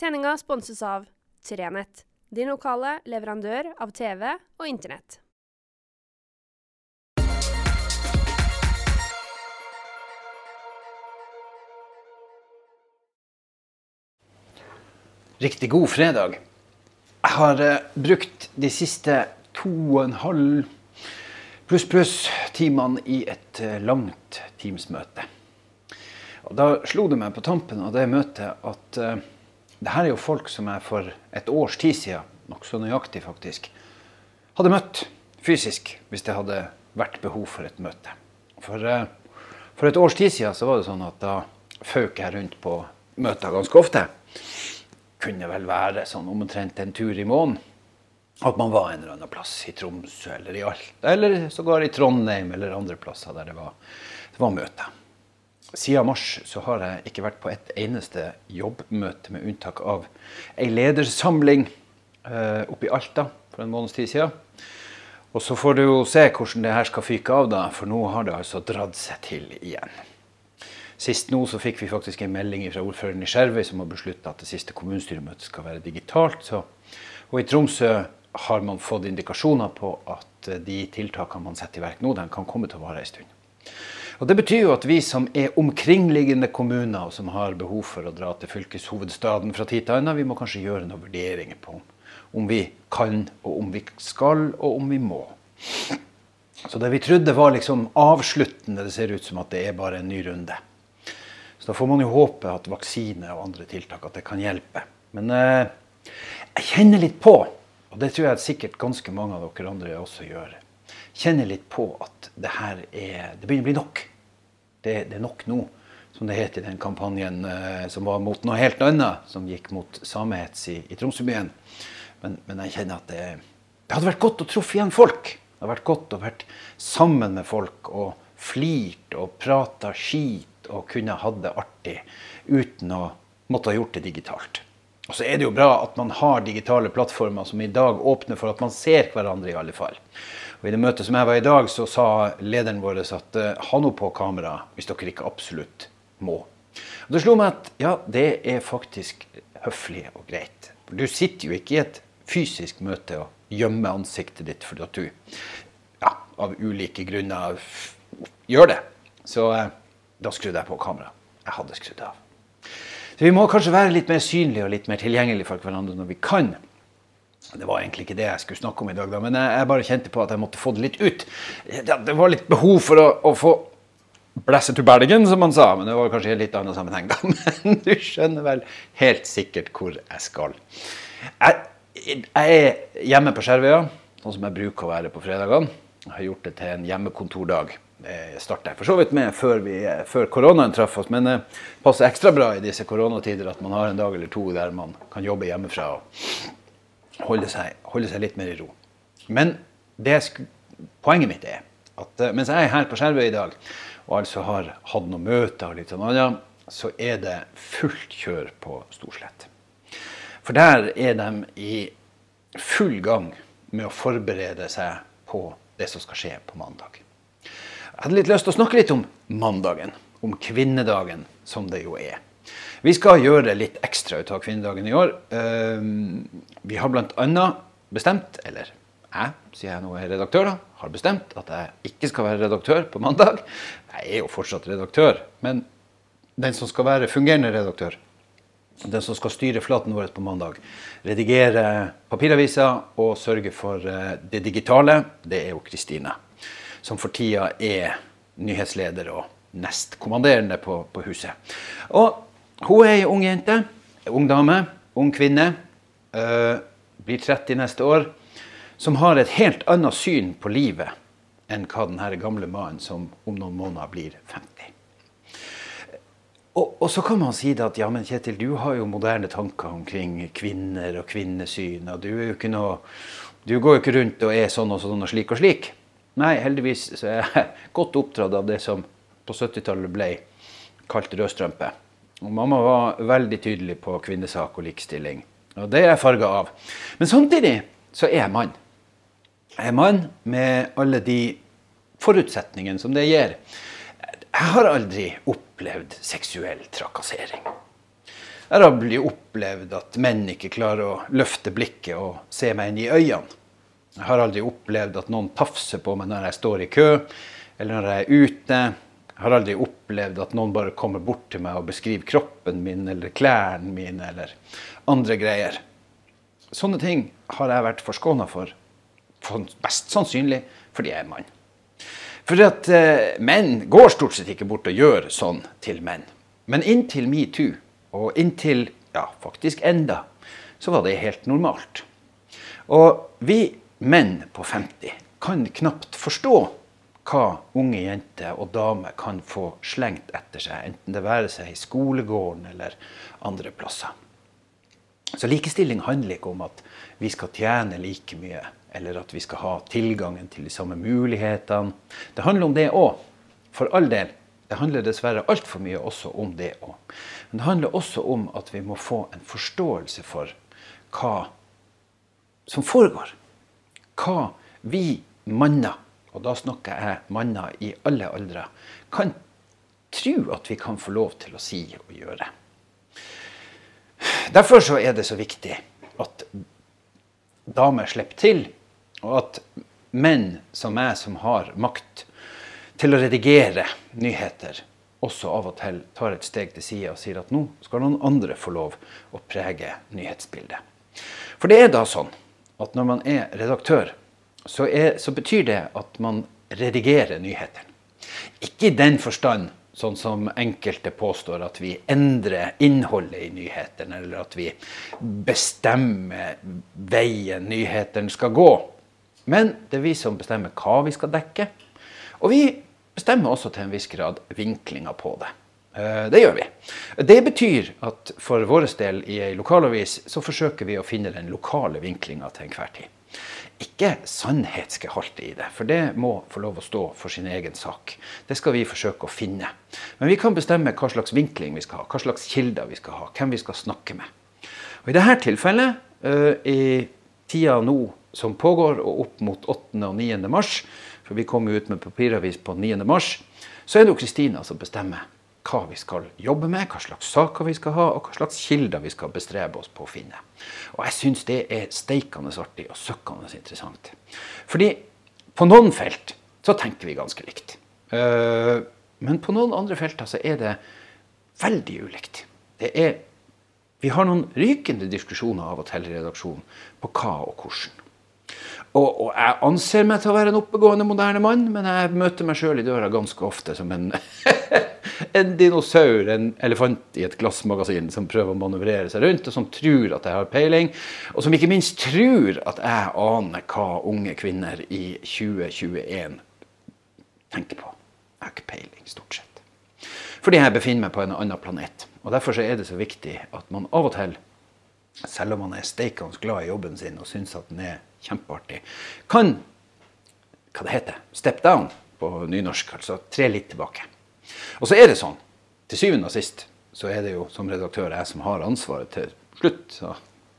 Sendinga sponses av Trenett, din lokale leverandør av TV og Internett. Riktig god fredag. Jeg har eh, brukt de siste to og en halv pluss pluss timene i et eh, langt Teams-møte. Da slo det meg på tampen av det møtet at det her er jo folk som jeg for et års tid siden, nokså nøyaktig faktisk, hadde møtt fysisk hvis det hadde vært behov for et møte. For, eh, for et års tid siden så var det sånn at da føk jeg rundt på møter ganske ofte kunne vel være sånn omtrent en tur i måneden. At man var en eller annen plass i Tromsø eller i Alta, eller sågar i Trondheim eller andre plasser der det var, det var møter. Siden mars så har jeg ikke vært på et eneste jobbmøte, med unntak av ei ledersamling eh, oppe i Alta for en måneds tid siden. Og så får du jo se hvordan det her skal fyke av, da, for nå har det altså dratt seg til igjen. Sist nå så fikk vi faktisk en melding fra ordføreren i Skjervøy som har beslutta at det siste kommunestyremøtet skal være digitalt. Så, og i Tromsø har man fått indikasjoner på at eh, de tiltakene man setter i verk nå, den kan komme til å vare en stund. Og Det betyr jo at vi som er omkringliggende kommuner, og som har behov for å dra til fylkeshovedstaden fra tid til annen, vi må kanskje gjøre noen vurderinger på om vi kan, og om vi skal, og om vi må. Så det vi trodde var liksom avsluttende, det ser ut som at det er bare en ny runde. Så da får man jo håpe at vaksine og andre tiltak at det kan hjelpe. Men eh, jeg kjenner litt på, og det tror jeg sikkert ganske mange av dere andre også gjør, kjenner litt på at det her er Det begynner å bli nok. Det, det er nok nå, som det het i den kampanjen eh, som var mot noe helt annet, som gikk mot samehets i, i Tromsøbyen. Men, men, jeg kjenner at det, det hadde vært godt å truffe igjen folk. Det hadde vært godt å vært sammen med folk og flirt og prata skit og kunne hatt det artig uten å måtte ha gjort det digitalt. Og så er det jo bra at man har digitale plattformer som i dag åpner for at man ser hverandre, i alle fall. Og I det møtet som jeg var i dag, så sa lederen vår at uh, ha noe på kamera hvis dere ikke absolutt må. Og Det slo meg at ja, det er faktisk høflig og greit. Du sitter jo ikke i et fysisk møte og gjemmer ansiktet ditt fordi at du ja, av ulike grunner gjør det. Så uh, da skrudde jeg på kameraet. Jeg hadde skrudd av. Så Vi må kanskje være litt mer synlige og litt mer tilgjengelige for hverandre når vi kan. Det var egentlig ikke det jeg skulle snakke om i dag, da, men jeg, bare kjente på at jeg måtte få det litt ut. Det var litt behov for å, å få blæsse to Bergen, som man sa. Men det var kanskje i en litt annen sammenheng, da. Men du skjønner vel helt sikkert hvor jeg skal. Jeg, jeg er hjemme på Skjervøya, sånn som jeg bruker å være på fredagene. Jeg har gjort det til en hjemmekontordag Jeg starta jeg for så vidt med før, vi, før koronaen traff oss. Men det eh, passer ekstra bra i disse koronatider at man har en dag eller to der man kan jobbe hjemmefra og holde seg, holde seg litt mer i ro. Men det, poenget mitt er at eh, mens jeg er her på Skjervøy i dag og altså har hatt noen møter og litt sånn annet, så er det fullt kjør på Storslett. For der er de i full gang med å forberede seg på det som skal skje på mandag. Jeg hadde litt lyst til å snakke litt om mandagen. Om kvinnedagen, som det jo er. Vi skal gjøre litt ekstra ut av kvinnedagen i år. Ehm, vi har bl.a. bestemt, eller jeg, sier jeg nå er redaktør, da, har bestemt at jeg ikke skal være redaktør på mandag. Jeg er jo fortsatt redaktør, men den som skal være fungerende redaktør, den som skal styre flaten vår på mandag, redigere papiraviser og sørge for eh, det digitale, det er jo Kristine som for tida er nyhetsleder og nestkommanderende på, på huset. Og hun er ei ung jente. Ung dame. Ung kvinne. Uh, blir 30 neste år. Som har et helt annet syn på livet enn hva den gamle mannen som om noen måneder blir 50. Og, og, så kan man si det at ja, men Kjetil, du har jo moderne tanker omkring kvinner og kvinnesyn. og Du er jo ikke noe, du går jo ikke rundt og er sånn og sånn og slik og slik. Nei, heldigvis så er jeg godt oppdratt av det som på 70-tallet ble kalt rødstrømpe. Og mamma var veldig tydelig på kvinnesak og likestilling. Og det er jeg farga av. Men samtidig så er jeg mann. Jeg er mann med alle de forutsetningene som det gir. Jeg har aldri opplevd seksuell trakassering. Jeg har aldri opplevd at menn ikke klarer å løfte blikket og se meg inn i øynene. Jeg har aldri opplevd at noen tafser på meg når jeg står i kø, eller når jeg er ute. Jeg har aldri opplevd at noen bare kommer bort til meg og beskriver kroppen min eller klærne mine eller andre greier. Sånne ting har jeg vært forskåna for, Best sannsynlig fordi jeg er mann. For at eh, menn går stort sett ikke bort og gjør sånn til menn. Men inntil metoo, og inntil ja, faktisk enda, så var det helt normalt. Og vi menn på 50 kan knapt forstå hva unge jenter og damer kan få slengt etter seg, enten det være seg i skolegården eller andre plasser. Så likestilling handler ikke om at vi skal tjene like mye, eller at vi skal ha tilgangen til de samme mulighetene. Det handler om det òg, for all del. Det handler dessverre altfor mye også om det òg. Men det handler også om at vi må få en forståelse for hva som foregår. Hva vi manner og da snakker jeg manner i alle aldre, kan tro at vi kan få lov til å si og gjøre. Derfor så er det så viktig at damer slipper til, og at menn som meg, som har makt til å redigere nyheter, også av og til tar et steg til side og sier at nå skal noen andre få lov å prege nyhetsbildet. For det er da sånn at når man er redaktør, så, er, så betyr det at man redigerer nyhetene. Ikke i den forstand sånn som enkelte påstår, at vi endrer innholdet i nyhetene, eller at vi bestemmer veien nyhetene skal gå. Men det er vi som bestemmer hva vi skal dekke. Og vi bestemmer også til en viss grad vinklinga på det. Eh, det gjør vi. Det betyr at for vår del i ei lokalavis så forsøker vi å finne den lokale vinklinga til enhver tid ikke sannhetsgehalte i det, for det må få lov å stå for sin egen sak. Det skal vi forsøke å finne. Men vi kan bestemme hva slags vinkling vi skal ha, hva slags kilder vi skal ha, hvem vi skal snakke med. Og I dette tilfellet, uh, i tida nå som pågår, og opp mot 8. og 9. mars, for vi kommer ut med papiravis på 9. mars, så er det jo Kristina som bestemmer hva vi skal jobbe med, hva slags saker vi skal ha, og hva slags kilder vi skal bestrebe oss på å finne. Og jeg syns det er steikende artig og søkkende interessant. Fordi på noen felt så tenker vi ganske likt. Eh, men på noen andre felter så er det veldig ulikt. Det er, vi har noen rykende diskusjoner av og til i redaksjonen på hva og hvordan. Og, og, jeg anser meg til å være en oppegående, moderne mann, men jeg møter meg sjøl i døra ganske ofte som en en dinosaur, en elefant i et glassmagasin, som prøver å manøvrere seg rundt, og som tror at jeg har peiling. Og som ikke minst tror at jeg aner hva unge kvinner i 2021 tenker på. Jeg har ikke peiling, stort sett. Fordi jeg befinner meg på en annen planet. Og Derfor er det så viktig at man av og til, selv om man er steikende glad i jobben sin og syns at den er kjempeartig, kan hva det heter, step down på nynorsk, altså tre litt tilbake. Og så er det sånn, til syvende og sist, så er det jo som redaktør jeg som har ansvaret til slutt. Så.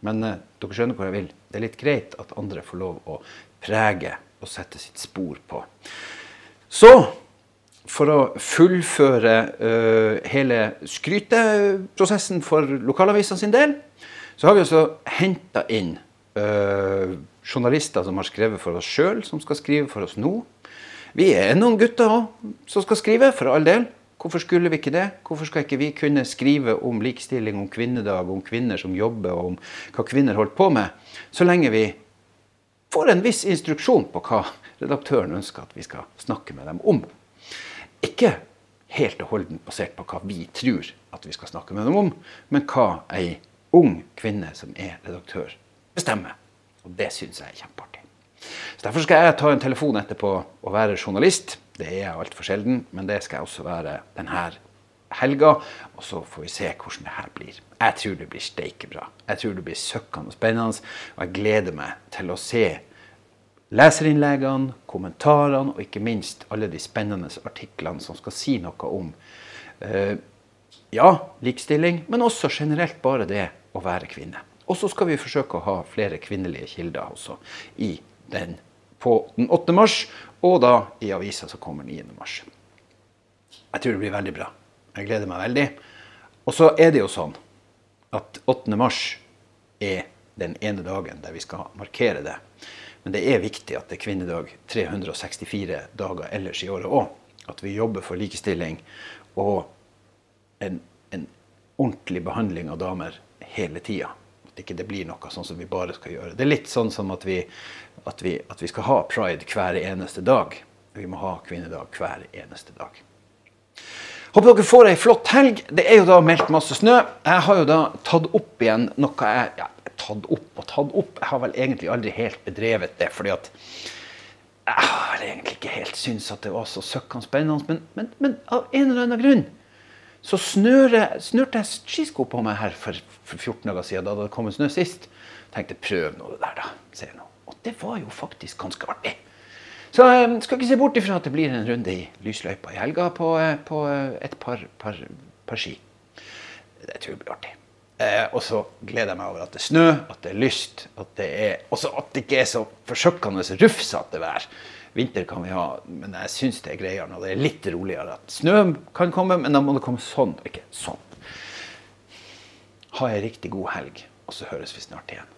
Men eh, dere skjønner hvor jeg vil. Det er litt greit at andre får lov å prege og sette sitt spor på. Så for å fullføre uh, hele skryteprosessen for lokalavisene sin del, så har vi også henta inn uh, journalister som har skrevet for oss sjøl, som skal skrive for oss nå. Vi er noen gutter òg som skal skrive, for all del. Hvorfor skulle vi ikke det? Hvorfor skal ikke vi kunne skrive om likestilling, om kvinnedag, om kvinner som jobber, og om hva kvinner holder på med, så lenge vi får en viss instruksjon på hva redaktøren ønsker at vi skal snakke med dem om. Ikke helt og holdent basert på hva vi tror at vi skal snakke med dem om, men hva ei ung kvinne som er redaktør, bestemmer. Og det syns jeg er kjempeartig. Så Derfor skal jeg ta en telefon etterpå og være journalist. Det er jeg altfor sjelden, men det skal jeg også være denne helga. Og så får vi se hvordan det her blir. Jeg tror det blir steikebra. Jeg tror det blir søkkende spennende. Og jeg gleder meg til å se leserinnleggene, kommentarene og ikke minst alle de spennende artiklene som skal si noe om uh, ja, likestilling, men også generelt bare det å være kvinne. Og så skal vi forsøke å ha flere kvinnelige kilder også i den på den 8. mars, og da i avisa som kommer 9. mars. Jeg tror det blir veldig bra. Jeg gleder meg veldig. Og så er det jo sånn at 8. mars er den ene dagen der vi skal markere det. Men det er viktig at det er kvinnedag 364 dager ellers i året òg. At vi jobber for likestilling og en, en ordentlig behandling av damer hele tida. At ikke det blir noe sånn som vi bare skal gjøre. Det er litt sånn som at vi, at vi, at vi skal ha pride hver eneste dag. Vi må ha kvinnedag hver eneste dag. Håper dere får ei flott helg. Det er jo da meldt masse snø. Jeg har jo da tatt opp igjen noe jeg ja, tatt opp og tatt opp. Jeg har vel egentlig aldri helt bedrevet det, fordi at jeg har egentlig ikke helt syntes at det var så søkkende spennende. Men, men, men, av en eller annen grunn så snørte jeg skisko på meg her for, for 14 dager siden, da det kom snø sist. Tenkte prøv nå det der, da. Se. Og det var jo faktisk ganske artig. Så jeg eh, skal ikke se bort ifra at det blir en runde i lysløypa i helga på, eh, på eh, et par, par, par, ski. Det tror jeg blir artig. Eh, og så gleder jeg meg over at det er snø, at det er lyst, at det er, også at det ikke er så forsøkkende rufsete vær. Vinter kan vi ha, men jeg syns det er greiere når det er litt roligere. At snø kan komme, men da må det komme sånn, ikke sånn. Ha ei riktig god helg, og så høres vi snart igjen.